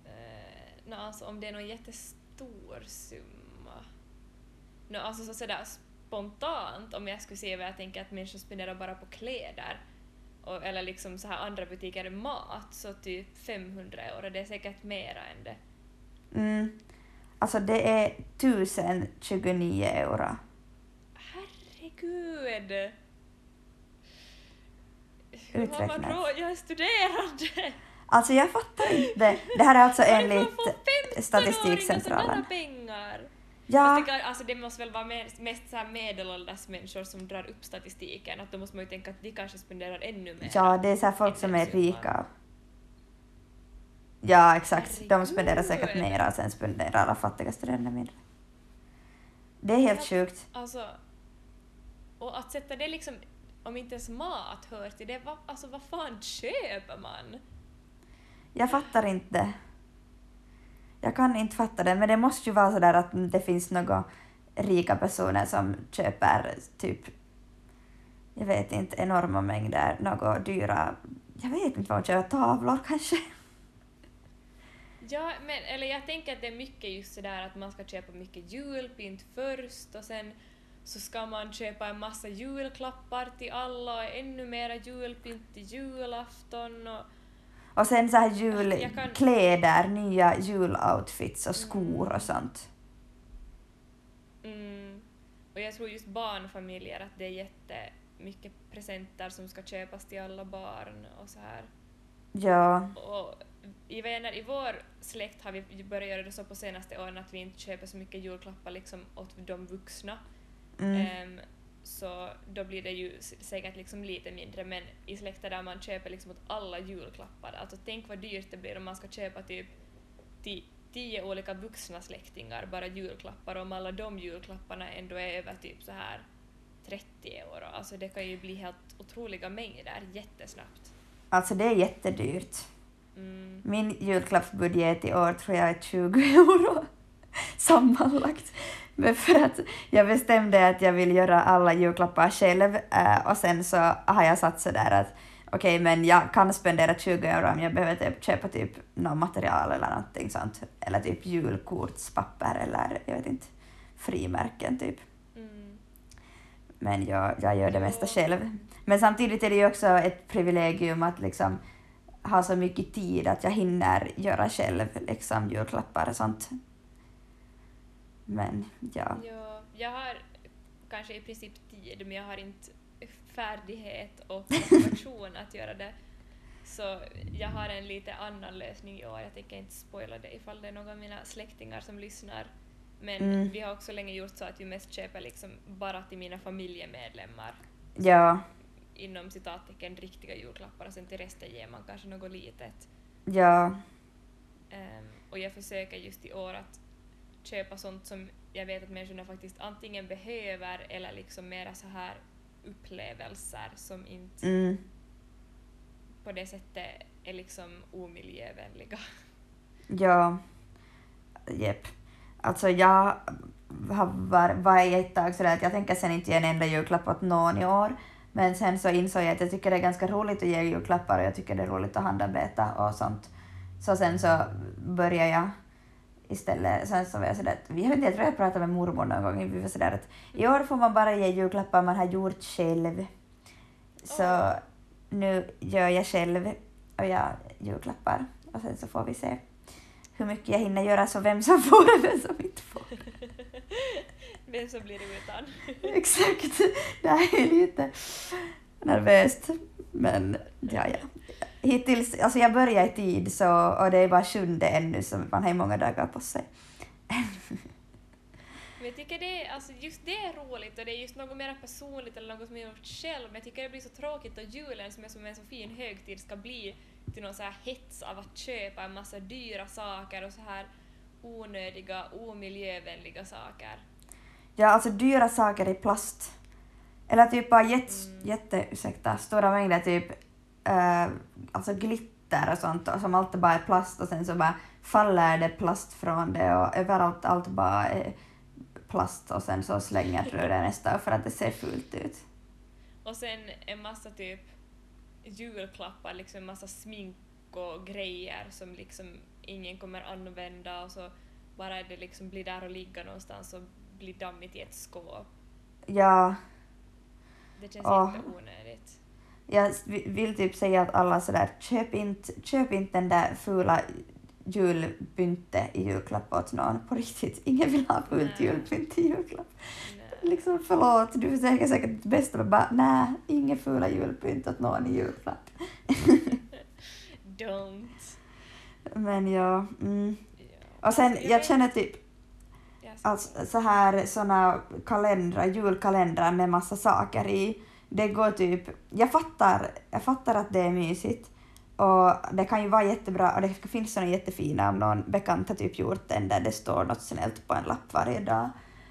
[SPEAKER 2] Uh, no, alltså om det är någon jättestor summa. No, alltså så sådär spontant om jag skulle säga vad jag tänker att människor spenderar bara på kläder och, eller liksom så här andra butiker mat så typ 500 euro, det är säkert mera än det.
[SPEAKER 1] Mm. Alltså det är 1029 euro.
[SPEAKER 2] Herregud! Hur har man råd? Jag är studerande!
[SPEAKER 1] Alltså jag fattar inte. Det här är alltså enligt
[SPEAKER 2] får 15-åringar
[SPEAKER 1] Statistikcentralen. Ja,
[SPEAKER 2] Fast det, kan, alltså det måste väl vara mest, mest så här medelålders människor som drar upp statistiken, att då måste man ju tänka att de kanske spenderar ännu mer.
[SPEAKER 1] ja, det är så här folk som är rika. Ja, exakt. De spenderar säkert mera och sen spenderar alla fattiga studerande mindre. Det är helt
[SPEAKER 2] Ja.
[SPEAKER 1] sjukt.
[SPEAKER 2] Alltså, och att sätta det liksom om inte ens mat hör till det, vad, alltså vad fan köper man?
[SPEAKER 1] Jag fattar inte. Jag kan inte fatta det, men det måste ju vara så där att det finns några rika personer som köper typ, jag vet inte, enorma mängder, några dyra, jag vet inte vad de köper, tavlor kanske?
[SPEAKER 2] Ja, men eller jag tänker att det är mycket just sådär att man ska köpa mycket julpynt först och sen så ska man köpa en massa julklappar till alla och ännu mera julpynt till julafton och
[SPEAKER 1] och sen så här
[SPEAKER 2] Jag kan-
[SPEAKER 1] julkläder, nya juloutfits och skor och sånt.
[SPEAKER 2] Mm. Och jag tror just barnfamiljer att det är jättemycket presenter som ska köpas till alla barn och så här.
[SPEAKER 1] Ja,
[SPEAKER 2] Och i, vänner, I vår släkt har vi börjat göra det så på senaste åren att vi inte köper så mycket julklappar liksom åt de vuxna.
[SPEAKER 1] mm,
[SPEAKER 2] Ehm, så då blir det ju säkert liksom lite mindre men i släkter där man köper liksom åt alla julklappar, alltså tänk vad dyrt det blir om man ska köpa typ till tio olika vuxna släktingar bara julklappar om alla de julklapparna ändå är över typ så här 30 euro. Alltså det kan ju bli helt otroliga mängder jättesnabbt.
[SPEAKER 1] alltså det är jättedyrt.
[SPEAKER 2] Mm.
[SPEAKER 1] Min julklappsbudget i år tror jag är 20 euro sammanlagt. För att jag bestämde att jag vill göra alla julklappar själv eh, och sen så har jag satt sådär att okej, men jag kan spendera 20 euro om jag behöver typ köpa typ något material eller någonting sånt. Eller typ julkortspapper eller jag vet inte, frimärken typ.
[SPEAKER 2] Mm.
[SPEAKER 1] Men jag, jag gör det mesta själv. Men samtidigt är det ju också ett privilegium att liksom ha så mycket tid att jag hinner göra själv liksom julklappar och sånt. Men ja.
[SPEAKER 2] Ja, jag har kanske i princip tid men jag har inte färdighet och motivation att göra det. Så jag har en lite annan lösning i år. Jag tänker inte spoila det ifall det är någon av mina släktingar som lyssnar. Men
[SPEAKER 1] Mm.
[SPEAKER 2] vi har också länge gjort så att vi mest köper liksom bara till mina familjemedlemmar
[SPEAKER 1] Ja,
[SPEAKER 2] inom citattecken riktiga julklappar och sen till resten ger man kanske något litet.
[SPEAKER 1] ja,
[SPEAKER 2] Ehm, och jag försöker just i år att köpa sånt som jag vet att människorna faktiskt antingen behöver eller liksom mera så här upplevelser som inte
[SPEAKER 1] mm,
[SPEAKER 2] på det sättet är liksom omiljövänliga.
[SPEAKER 1] ja, jepp. Alltså jag har var, var ett tag sådär att jag tänker sen inte ge en enda julklapp åt någon i år. Men sen så insåg jag att jag tycker det är ganska roligt att ge julklappar och jag tycker det är roligt att handarbeta och sånt. Så sen så började jag istället, sen så var jag sådär att, jag jag tror jag pratade med mormor någon gång, vi var sådär att i år får man bara ge julklappar man har gjort själv. Så nu gör jag själv och jag julklappar och sen så får vi se hur mycket jag hinner göra så vem som får och vem som inte får.
[SPEAKER 2] Vem som blir utan.
[SPEAKER 1] Exakt, det här är lite nervöst men ja, ja. Hittills, alltså jag börjar i tid så, och det är bara sjunde ännu så man har ju många dagar på sig.
[SPEAKER 2] Men jag tycker det, alltså just det är roligt och det är just något mer personligt eller något som jag gjort själv men jag tycker det blir så tråkigt att julen som är som en så fin högtid ska bli till någon så här hets av att köpa en massa dyra saker och så här onödiga, omiljövänliga saker.
[SPEAKER 1] Ja, alltså dyra saker i plast. Eller typ bara jätte,
[SPEAKER 2] Mm.
[SPEAKER 1] jätte ursäkta, stora mängder typ eh, alltså glitter och sånt och som alltid bara är plast och sen så bara faller det plast från det och överallt allt bara är plast och sen så slänger du det nästa för att det ser fult ut.
[SPEAKER 2] Och sen en massa typ julklappar, liksom en massa smink och grejer som liksom ingen kommer använda och så bara det liksom blir där och ligga någonstans och blir dammigt i ett skåp.
[SPEAKER 1] Ja,
[SPEAKER 2] Det känns
[SPEAKER 1] Åh.
[SPEAKER 2] jätteonödigt.
[SPEAKER 1] Jag vi- vill typ säga att alla sådär, köp inte, köp inte den där fula julpynte i julklapp åt någon. På riktigt, ingen vill ha fult julpynt i julklapp.
[SPEAKER 2] Nej.
[SPEAKER 1] Liksom förlåt, du försöker säkert ditt bästa men bara nej, inga fula julpynt åt någon i julklapp.
[SPEAKER 2] Don't.
[SPEAKER 1] Men ja, mm.
[SPEAKER 2] Ja.
[SPEAKER 1] Och sen
[SPEAKER 2] Alltså,
[SPEAKER 1] jag känner typ alltså, så här såna kalendrar, julkalendrar med massa saker i. Det går typ, jag fattar, jag fattar att det är mysigt och det kan ju vara jättebra och det finns såna jättefina om någon bekant har typ gjort den där det står något snällt på en lapp varje dag.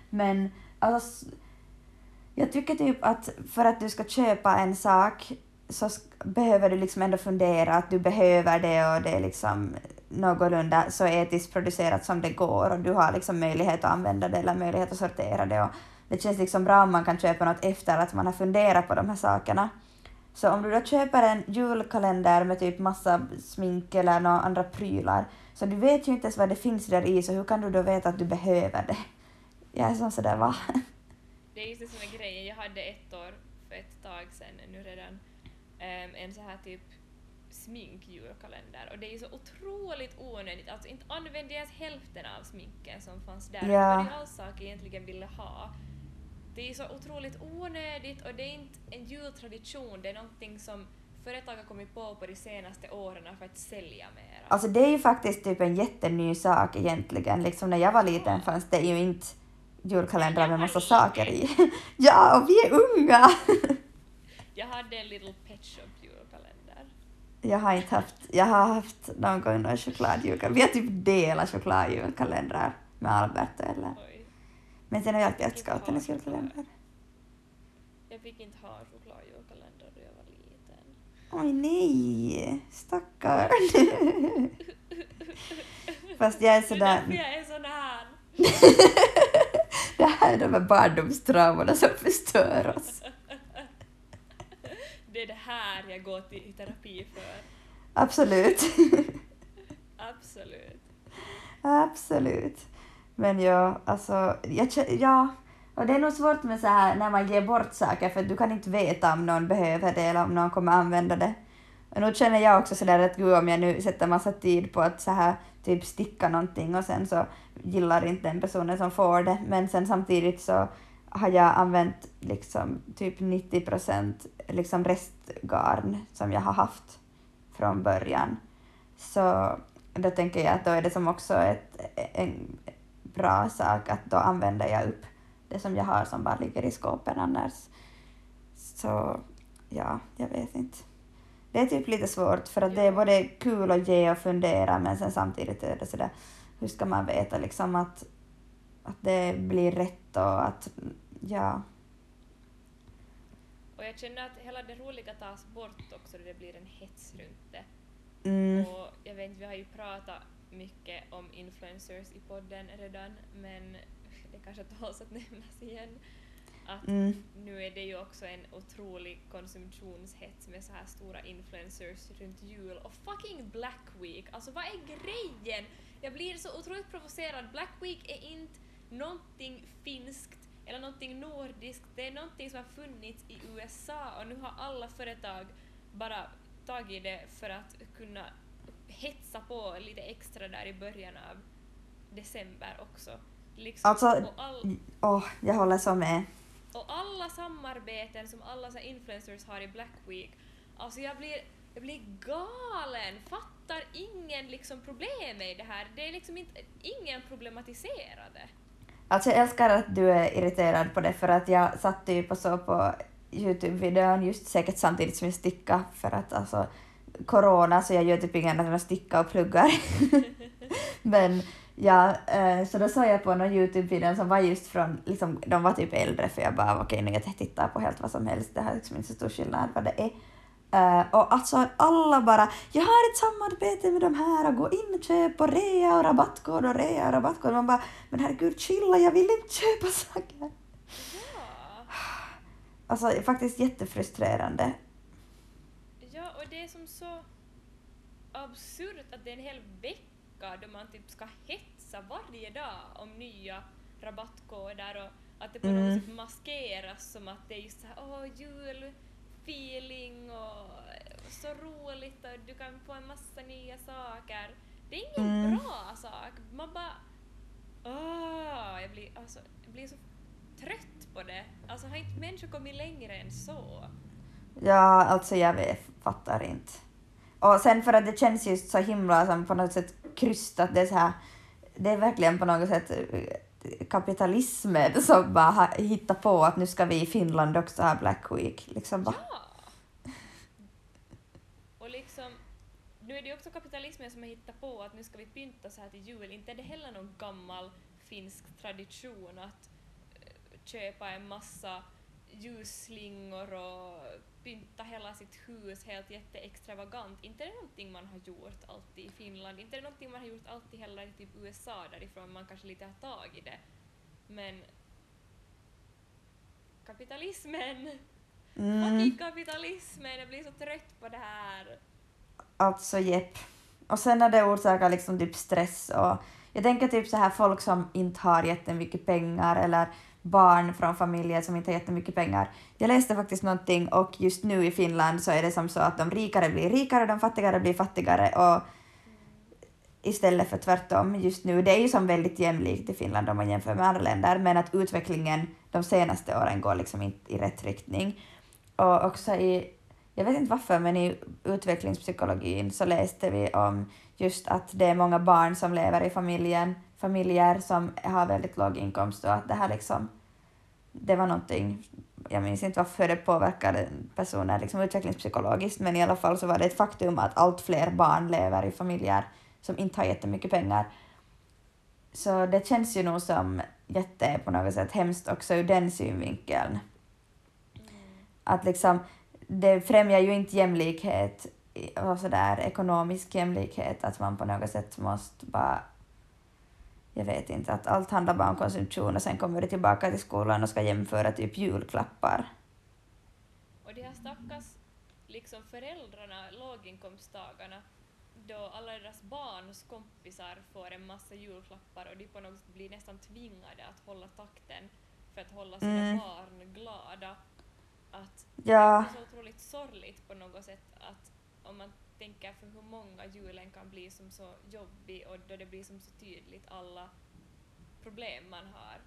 [SPEAKER 1] Men alltså, Jag tycker typ att för att du ska köpa en sak så behöver du liksom ändå fundera att du behöver det och det är liksom någorlunda så etiskt producerat som det går och du har liksom möjlighet att använda det eller möjlighet att sortera det och det känns liksom bra om man kan köpa något efter att man har funderat på de här sakerna. Så om du då köper en julkalender med typ massa smink eller några andra prylar så du vet ju inte ens vad det finns där i så hur kan du då veta att du behöver det? Jag är som sådär va?
[SPEAKER 2] Det är just det som är grejen. Jag hade ett år för ett tag sedan nu redan ehm, en så här typ sminkjulkalender och det är ju så otroligt onödigt. Alltså inte använde jag ens hälften av sminken som fanns där.
[SPEAKER 1] Ja.
[SPEAKER 2] Var det alls jag egentligen ville ha. Det är så otroligt onödigt och det är inte en jultradition, det är någonting som företag har kommit på på de senaste åren för att sälja mera.
[SPEAKER 1] Alltså det är ju faktiskt typ en jätteny sak egentligen. Liksom när jag var liten fanns det ju inte julkalendrar med massa saker i. ja, och vi är unga!
[SPEAKER 2] Jag hade en Little Pet Shop julkalender.
[SPEAKER 1] Jag har inte haft, jag har haft någon gång någon chokladjulkalender. Vi har typ delat chokladjulkalendrar med Albert och Ellen.
[SPEAKER 2] Oj.
[SPEAKER 1] Men sen har jag alltid haft scouternas julkalender.
[SPEAKER 2] Jag fick inte ha chokladjulkalender då jag var liten.
[SPEAKER 1] Oj nej, stackarn. Fast jag är
[SPEAKER 2] Det är
[SPEAKER 1] sådär...
[SPEAKER 2] jag är sån här.
[SPEAKER 1] det här är de här barndomstraumorna som förstör oss.
[SPEAKER 2] Det är det här jag går till terapi för.
[SPEAKER 1] Absolut.
[SPEAKER 2] Absolut.
[SPEAKER 1] Absolut. Men ja, alltså, jag, ja, och det är nog svårt med så här när man ger bort saker för du kan inte veta om någon behöver det eller om någon kommer använda det. Och nu känner jag också sådär att gud om jag nu sätter massa tid på att så här typ sticka någonting och sen så gillar inte den personen som får det men sen samtidigt så har jag använt liksom typ 90 procent liksom restgarn som jag har haft från början. Så då tänker jag att då är det som också ett, en bra sak att då använder jag upp det som jag har som bara ligger i skåpen annars. Så ja, jag vet inte. Det är typ lite svårt för att det är både kul att ge och fundera men sen samtidigt är det sådär, hur ska man veta liksom att, att det blir rätt och att, ja.
[SPEAKER 2] Och jag känner att hela det roliga tas bort också då det blir en hets runt det.
[SPEAKER 1] Mm,
[SPEAKER 2] Och jag vet inte, vi har ju pratat mycket om influencers i podden redan men det kanske tåls att nämnas igen. Att
[SPEAKER 1] mm,
[SPEAKER 2] nu är det ju också en otrolig konsumtionshets med så här stora influencers runt jul och fucking Black Week. Alltså vad är grejen? Jag blir så otroligt provocerad. Black Week är inte någonting finskt eller någonting nordiskt. Det är någonting som har funnits i USA och nu har alla företag bara tagit det för att kunna hetsa på lite extra där i början av december också. Liksom,
[SPEAKER 1] Alltså,
[SPEAKER 2] all,
[SPEAKER 1] åh, jag håller så med.
[SPEAKER 2] och alla samarbeten som alla så influencers har i Black Week, alltså jag blir, jag blir galen! Fattar ingen liksom problemet i det här? Det är liksom inte, ingen problematiserar det.
[SPEAKER 1] Alltså jag älskar att du är irriterad på det för att jag satt typ och såg på Youtube-videon just säkert samtidigt som jag stickade för att alltså corona så jag gör typ inget annat än att sticka och pluggar. Men ja, eh, så då såg jag på någon Youtube-video som var just från, liksom, de var typ äldre för jag bara okej nu jag tittar på helt vad som helst, det har liksom inte så stor skillnad vad det är. Eh, och alltså alla bara, jag har ett samarbete med de här och gå in och köp och rea och rabattkod och rea och rabattkod. Man bara, men herregud chilla, jag vill inte köpa saker.
[SPEAKER 2] Ja.
[SPEAKER 1] Alltså faktiskt jättefrustrerande.
[SPEAKER 2] Och det är som så absurt att det är en hel vecka då man typ ska hetsa varje dag om nya rabattkoder och att det på
[SPEAKER 1] Mm.
[SPEAKER 2] något sätt maskeras som att det är just så här åh julfeeling och så roligt och du kan få en massa nya saker. Det är ingen
[SPEAKER 1] Mm.
[SPEAKER 2] bra sak. Man bara åh, jag blir, alltså, jag blir så trött på det. Alltså har inte människor kommit längre än så?
[SPEAKER 1] Ja, alltså jag vet, fattar inte. Och sen för att det känns just så himla som på något sätt krystat, det är så här, det är verkligen på något sätt eh, kapitalismen som bara har hittat på att nu ska vi i Finland också ha Black Week. Liksom bara,
[SPEAKER 2] Ja! Och liksom, nu är det ju också kapitalismen som har hittat på att nu ska vi pynta så här till jul. Inte är det heller någon gammal finsk tradition att eh, köpa en massa ljusslingor och pynta hela sitt hus helt jätteextravagant. Inte är det någonting man har gjort alltid i Finland, inte är det någonting man har gjort alltid heller i typ USA därifrån man kanske lite har tagit det. Men kapitalismen,
[SPEAKER 1] Mm.
[SPEAKER 2] fucking kapitalismen, jag blir så trött på det här.
[SPEAKER 1] Alltså jepp. Och sen när det orsakar liksom typ stress och jag tänker typ så här folk som inte har jättemycket pengar eller barn från familjer som inte har jättemycket pengar. Jag läste faktiskt någonting och just nu i Finland så är det som så att de rikare blir rikare och de fattigare blir fattigare och istället för tvärtom just nu. Det är ju som väldigt jämlikt i Finland om man jämför med andra länder men att utvecklingen de senaste åren går liksom inte i rätt riktning. Och också i jag vet inte varför, men i utvecklingspsykologin så läste vi om just att det är många barn som lever i familjen, familjer som har väldigt låg inkomst och att det här liksom, det var någonting, jag minns inte varför det påverkade personer liksom utvecklingspsykologiskt, men i alla fall så var det ett faktum att allt fler barn lever i familjer som inte har jättemycket pengar. Så det känns ju nog som jätte på något sätt hemskt också ur den synvinkeln. Att liksom, det främjar ju inte jämlikhet och sådär ekonomisk jämlikhet, att man på något sätt måste bara jag vet inte, att allt handlar bara om konsumtion och sen kommer du tillbaka till skolan och ska jämföra typ julklappar.
[SPEAKER 2] Och de här stackars liksom föräldrarna, låginkomsttagarna, då alla deras barns kompisar får en massa julklappar och de på något sätt blir nästan tvingade att hålla takten för att hålla sina
[SPEAKER 1] Mm.
[SPEAKER 2] barn glada. Att
[SPEAKER 1] Ja,
[SPEAKER 2] det är så otroligt sorgligt på något sätt att om man tänker för hur många julen kan bli som så jobbig och då det blir som så tydligt alla problem man har.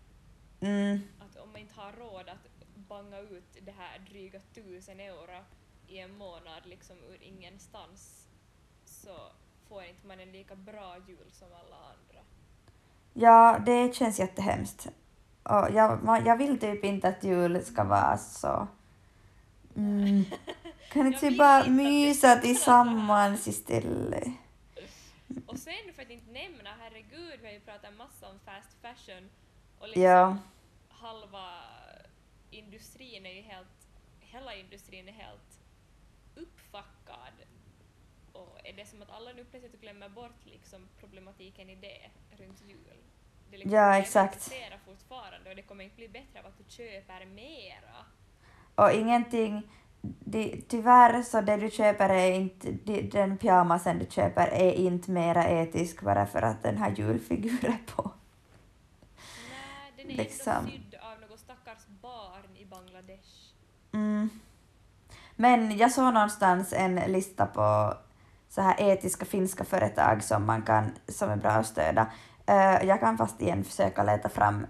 [SPEAKER 1] mm,
[SPEAKER 2] Att om man inte har råd att banga ut det här dryga tusen euro i en månad liksom ur ingenstans så får inte man en lika bra jul som alla andra.
[SPEAKER 1] ja, det känns jättehemskt. Och jag, jag vill typ inte att jul ska vara så... Mm. Kan inte
[SPEAKER 2] Jag
[SPEAKER 1] vi bara
[SPEAKER 2] inte det
[SPEAKER 1] mysa tillsammans istället?
[SPEAKER 2] Och sen för att inte nämna, herregud, vi har ju pratat massa om fast fashion och liksom
[SPEAKER 1] Ja.
[SPEAKER 2] halva industrin är ju helt, hela industrin är helt uppfackad. Och är det som att alla nu plötsligt glömmer bort liksom problematiken i det runt jul? Det liksom,
[SPEAKER 1] Ja,
[SPEAKER 2] det
[SPEAKER 1] exakt.
[SPEAKER 2] existerar fortfarande och det kommer inte bli bättre av att du köper mera.
[SPEAKER 1] Och ingenting... Det, tyvärr så det du köper är inte... Den pyjamasen du köper är inte mera etisk bara för att den har julfigurer på.
[SPEAKER 2] Nej, den är
[SPEAKER 1] Liksom.
[SPEAKER 2] ändå sydd av något stackars barn i Bangladesh.
[SPEAKER 1] Mm. Men jag såg någonstans en lista på så här etiska finska företag som man kan, som är bra att stödja. Eh, jag kan fast igen försöka leta fram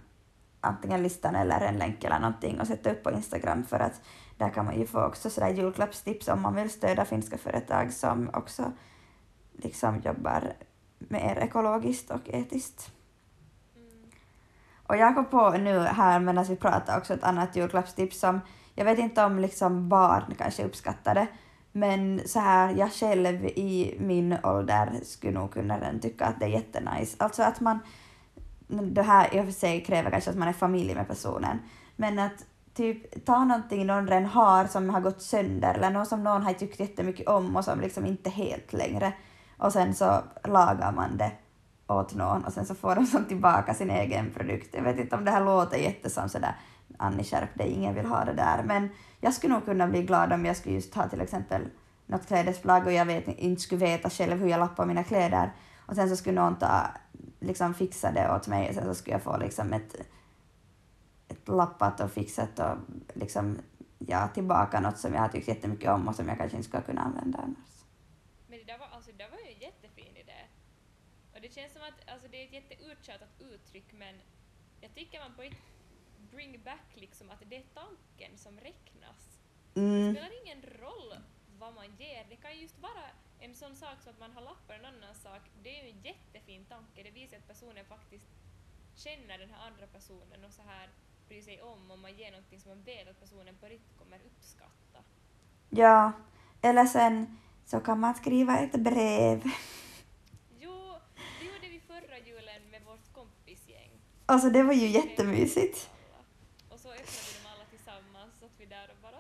[SPEAKER 1] antingen listan eller en länk eller någonting och sätta upp på Instagram för att där kan man ju få också sådär julklappstips om man vill stödja finska företag som också liksom jobbar mer ekologiskt och etiskt.
[SPEAKER 2] Mm.
[SPEAKER 1] Och jag kom på nu här medan vi pratade också ett annat julklappstips som jag vet inte om liksom barn kanske uppskattar det, men så här jag själv i min ålder skulle nog kunna tycka att det är jättenice. Alltså att man, det här i och för sig kräver kanske att man är familj med personen, men att typ ta någonting någon redan har som har gått sönder eller något som någon har tyckt jättemycket om och som liksom inte helt längre och sen så lagar man det åt någon och sen så får de som tillbaka sin egen produkt. Jag vet inte om det här låter jättesom sådär Annie skärp dig, ingen vill ha det där. Men jag skulle nog kunna bli glad om jag skulle just ha till exempel något klädesplagg och jag vet, inte skulle veta själv hur jag lappar mina kläder och sen så skulle någon ta, liksom fixa det åt mig och sen så skulle jag få liksom ett lappat och fixat och liksom ja, tillbaka något som jag har tyckt jättemycket om och som jag kanske inte skulle kunna använda annars.
[SPEAKER 2] Men det där var, alltså, det där var ju en jättefin idé. Och det känns som att alltså, det är ett jätteuttjatat uttryck men jag tycker man på ett bring back liksom att det är tanken som räknas. Det
[SPEAKER 1] Mm,
[SPEAKER 2] spelar ingen roll vad man ger. Det kan ju just vara en sån sak som att man har lappar en annan sak. Det är ju en jättefin tanke. Det visar att personen faktiskt känner den här andra personen och så här bryr sig om och man ger någonting som man vet att personen på riktigt kommer uppskatta.
[SPEAKER 1] ja, eller sen så kan man skriva ett brev
[SPEAKER 2] Jo, det gjorde vi förra julen med vårt kompisgäng.
[SPEAKER 1] Alltså det var ju jättemysigt.
[SPEAKER 2] Och så öppnade vi dem alla tillsammans så att vi där och bara.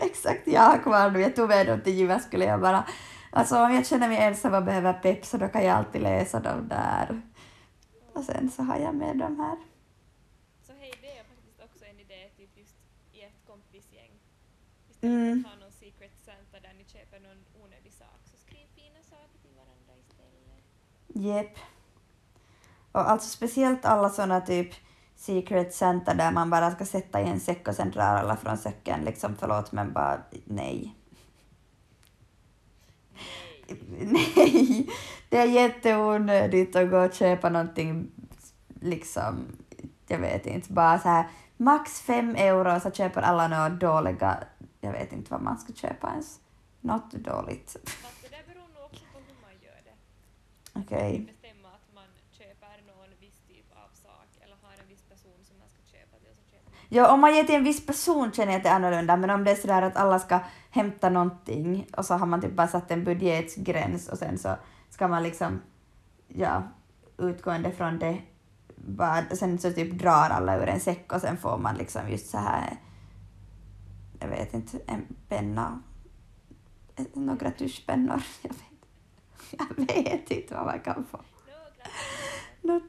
[SPEAKER 1] Exakt, jag har kvar dem. Jag tog med dem till Jyväskylä. Jag bara, alltså om jag känner mig ensam och behöver pepp så då kan jag alltid läsa dem där. Och sen så har jag med dem här.
[SPEAKER 2] Så hej, det är faktiskt också en idé typ just i ett kompisgäng. Istället
[SPEAKER 1] Mm.
[SPEAKER 2] för att ha någon secret Santa där ni köper någon onödig sak så skriv fina saker till varandra istället.
[SPEAKER 1] Jep. Och alltså speciellt alla såna typ Secret Santa där man bara ska sätta i en säck och sen drar alla från säcken. Liksom förlåt men bara nej. Nej, det är jätteonödigt att gå och köpa någonting liksom, jag vet inte, bara så här max fem euro så köper alla några dåliga, jag vet inte vad man ska köpa ens. Något dåligt.
[SPEAKER 2] Det där beror nog också på hur man gör det.
[SPEAKER 1] Okej.
[SPEAKER 2] Bestämma att man köper någon viss typ av sak eller har en viss person som man ska köpa till.
[SPEAKER 1] Ja, om man ger till en viss person känner jag att det är annorlunda, men om det är sådär att alla ska hämta någonting och så har man typ bara satt en budgetgräns och sen så ska man liksom, ja, utgående från det, bara, sen så typ drar alla ur en säck och sen får man liksom just så här, jag vet inte, en penna, några tuschpennor, jag vet, jag vet inte vad man kan få.
[SPEAKER 2] Några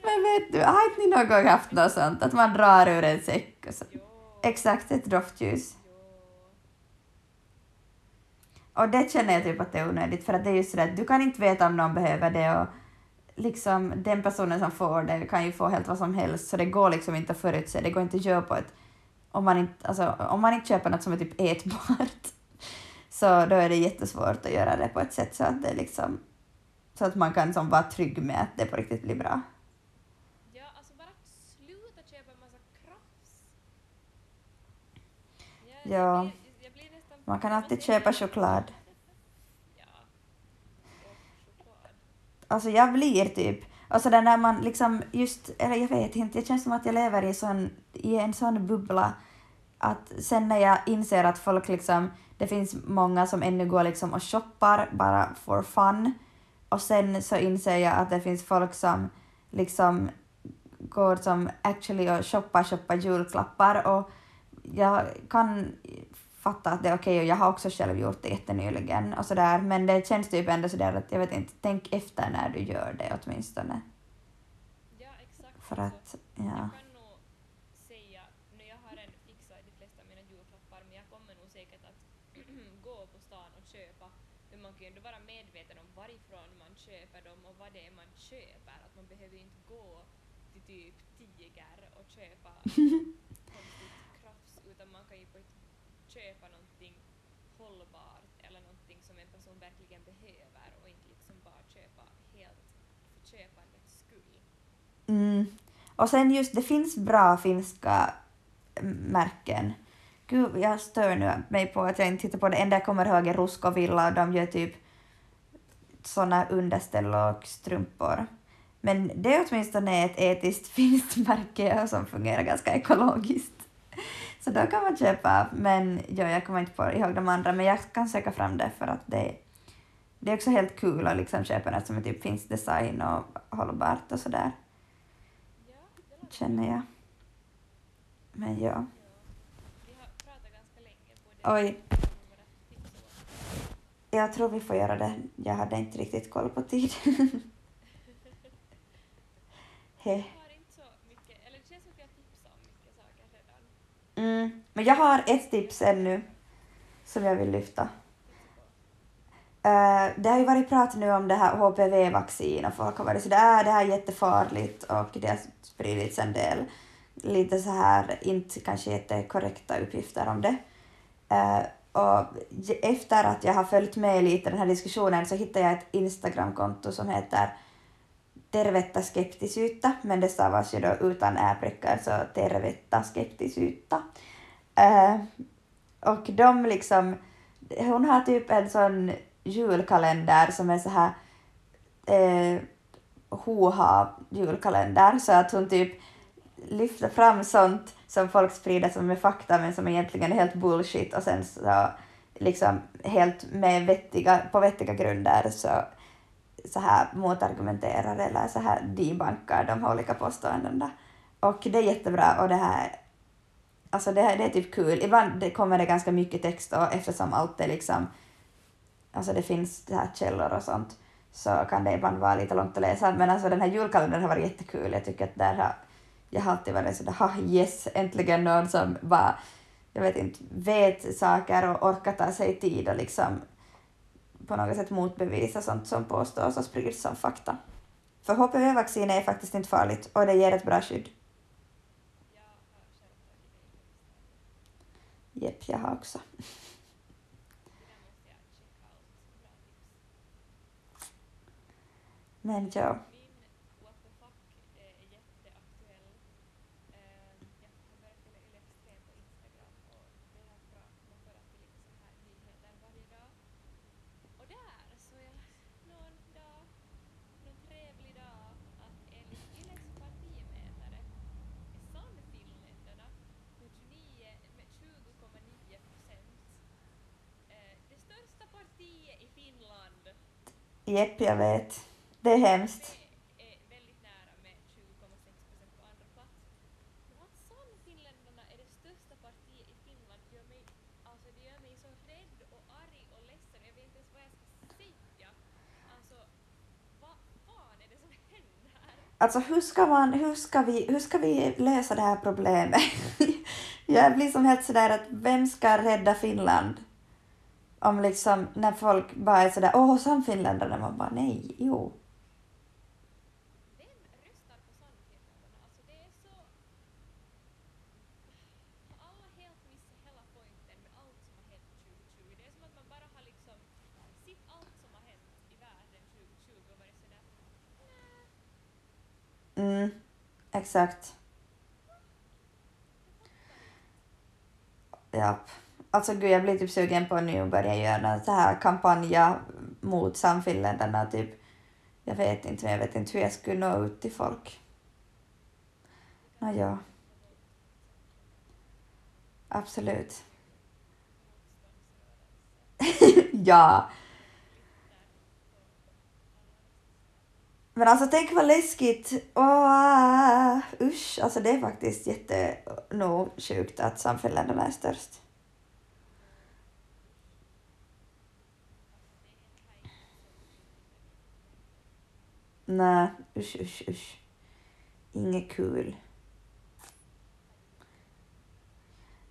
[SPEAKER 1] Nå- men vet du, har inte ni någon gång haft något sånt, att man drar ur en säck och så? Exakt, ett doftljus. Och det känner jag typ att det är onödigt, för att det är just sådär att du kan inte veta om någon behöver det och liksom den personen som får det kan ju få helt vad som helst, så det går liksom inte att förutse, det går inte att göra på ett... Om man inte, alltså, om man inte köper något som är typ ätbart, så då är det jättesvårt att göra det på ett sätt så att det liksom... Så att man kan som vara trygg med att det på riktigt blir bra.
[SPEAKER 2] Ja, alltså bara sluta köpa en massa krafs. Ja,
[SPEAKER 1] Man kan alltid köpa choklad. Alltså jag blir typ, alltså, och så där när man liksom just, eller jag vet inte, det känns som att jag lever i, sån, i en sån bubbla att sen när jag inser att folk liksom, det finns många som ännu går liksom och shoppar bara for fun och sen så inser jag att det finns folk som liksom går som actually och shoppar, shoppar julklappar och jag kan fatta att det är okej och jag har också själv gjort det jättenyligen och sådär men det känns typ ändå sådär att jag vet inte, tänk efter när du gör det åtminstone.
[SPEAKER 2] Ja, exakt.
[SPEAKER 1] För att, ja.
[SPEAKER 2] Jag kan nog säga, nu jag har en fixa i de flesta av mina julklappar, men jag kommer nog säkert att gå på stan och köpa. Men man kan ju ändå vara medveten om varifrån man köper dem och vad det är man köper. Att man behöver inte gå till typ Tiger och köpa konstigt krafs, utan man kan ju på ett, köpa någonting hållbart eller någonting som en person verkligen behöver och inte liksom bara köpa helt för köpandets skull.
[SPEAKER 1] Mm. Och sen just, det finns bra finska märken. Gud, jag stör nu mig på att jag inte tittar på det. enda jag kommer ihåg är Ruskovilla och de gör typ såna underställ och strumpor. Men det är åtminstone ett etiskt finskt märke som fungerar ganska ekologiskt. Så då kan man köpa, men ja, jag kommer inte på, ihåg de andra, men jag kan söka fram det för att det, det är också helt kul att liksom köpa något som är typ finsk design och hållbart och sådär, känner jag. Men ja.
[SPEAKER 2] Ja. Vi har pratat ganska länge på det.
[SPEAKER 1] Oj. Jag tror vi får göra det. Jag hade inte riktigt koll på tid. He. Mm. Men jag har ett tips ännu som jag vill lyfta. Eh, det har ju varit prat nu om det här HPV-vaccin och folk har varit sådär, äh, det här är jättefarligt och det spridits en del lite så här, inte kanske jättekorrekta uppgifter om det. Uh, och efter att jag har följt med lite i den här diskussionen så hittade jag ett Instagramkonto som heter Tervetta skeptisyyttä, men det stavas ju då utan ä-prickar, så Tervetta skeptisyyttä. Uh, eh, och de liksom, hon har typ en sån julkalender som är så här eh, hoha julkalender, så att hon typ lyfter fram sånt som folk sprider som är fakta men som egentligen är helt bullshit och sen så liksom helt med vettiga, på vettiga grunder så så här motargumenterar eller så här debankar de olika påståendena. Och det är jättebra och det här Alltså det, det är typ kul. Ibland det kommer det ganska mycket text och eftersom allt är liksom, alltså det finns det här källor och sånt, så kan det ibland vara lite långt att läsa. Men alltså den här julkalendern har varit jättekul. Jag tycker att där har, jag har alltid varit sådär, ha yes, äntligen någon som bara, jag vet inte, vet saker och orkar ta sig tid och liksom på något sätt motbevisa sånt som påstås och sprids som fakta. För HPV-vaccin är faktiskt inte farligt och det ger ett bra skydd. Jepp, jag har också. Men ja.
[SPEAKER 2] Min what the fuck är jätteaktuell. Jag har börjat följa Yle Extrem på Instagram och det är bra. Man får alltid lite så här nyheter varje dag. Och där såg jag någon dag, någon trevlig dag, att enligt Yles partimätare är Sannfinländarna med 29, med 20,9 procent det största partiet i Finland.
[SPEAKER 1] Jepp, jag vet. Det är hemskt.
[SPEAKER 2] Det är väldigt nära med 20,6 procent på andra plats. Men att Sannfinländarna är det största partiet i Finland gör mig, alltså som
[SPEAKER 1] hur ska, man, hur, ska vi, hur ska vi lösa det här problemet? jag blir som helt sådär att vem ska rädda Finland? Om liksom när folk bara är sådär åh samfinländarna, man bara nej, jo.
[SPEAKER 2] Vem röstar på Sannfinländarna? Alltså det är så... Har alla helt missat hela poängen med allt som har hänt 2020? Det är som att man bara har liksom sett allt som har hänt i världen 2020 och varit sådär "Nä,
[SPEAKER 1] Mm, exakt. Ja. Alltså gud, jag blir typ sugen på att nu börja göra en så här kampanj mot samfinländarna, typ. Jag vet inte, men jag vet inte hur jag skulle nå ut till folk. Nåja. Absolut. ja. Men alltså tänk vad läskigt. Oh, usch, alltså det är faktiskt jätte nog sjukt att samfälligheterna är störst. Nej, usch, usch, usch. Inget kul.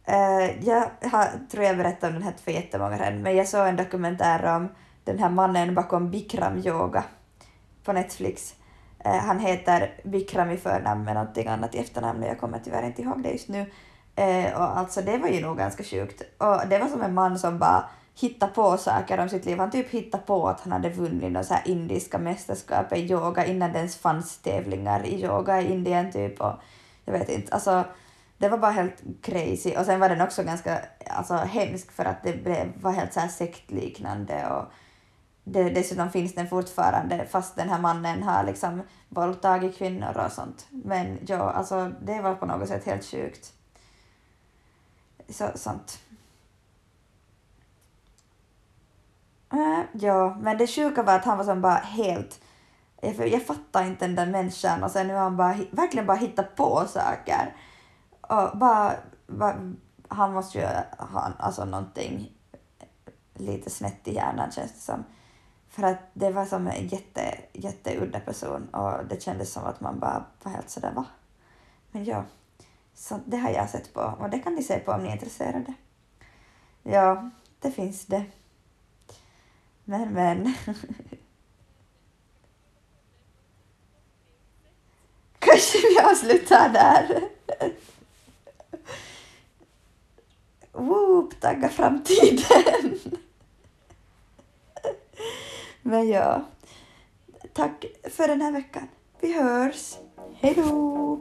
[SPEAKER 1] Uh, jag har, tror jag berättade om den här för jättemånga redan, men jag såg en dokumentär om den här mannen bakom Bikram yoga på Netflix. Eh, han heter Bikram i förnamn med någonting annat i efternamn och jag kommer tyvärr inte ihåg det just nu. Eh, och alltså det var ju nog ganska sjukt. Och det var som en man som bara hittade på saker om sitt liv. Han typ hittade på att han hade vunnit några så här indiska mästerskap i yoga innan det ens fanns tävlingar i yoga i Indien typ. Och jag vet inte, alltså det var bara helt crazy. Och sen var den också ganska alltså, hemsk för att det blev, var helt så här sektliknande och det, dessutom finns den fortfarande fast den här mannen har liksom våldtagit kvinnor och sånt. Men ja, alltså det var på något sätt helt sjukt. Så, sånt. Äh, ja, men det sjuka var att han var som bara helt... Jag, jag fattar inte den där människan och sen nu har han bara, verkligen bara hittat på saker. Och bara, bara, han måste ju ha alltså någonting lite snett i hjärnan känns det som. För att det var som en jätte, jätteudda person och det kändes som att man bara var helt sådär va? Men ja, så det har jag sett på och det kan ni se på om ni är intresserade. Ja, det finns det. Men men. Kanske vi avslutar där. Woop, tagga framtiden. Men ja, tack för den här veckan. Vi hörs. Hej då!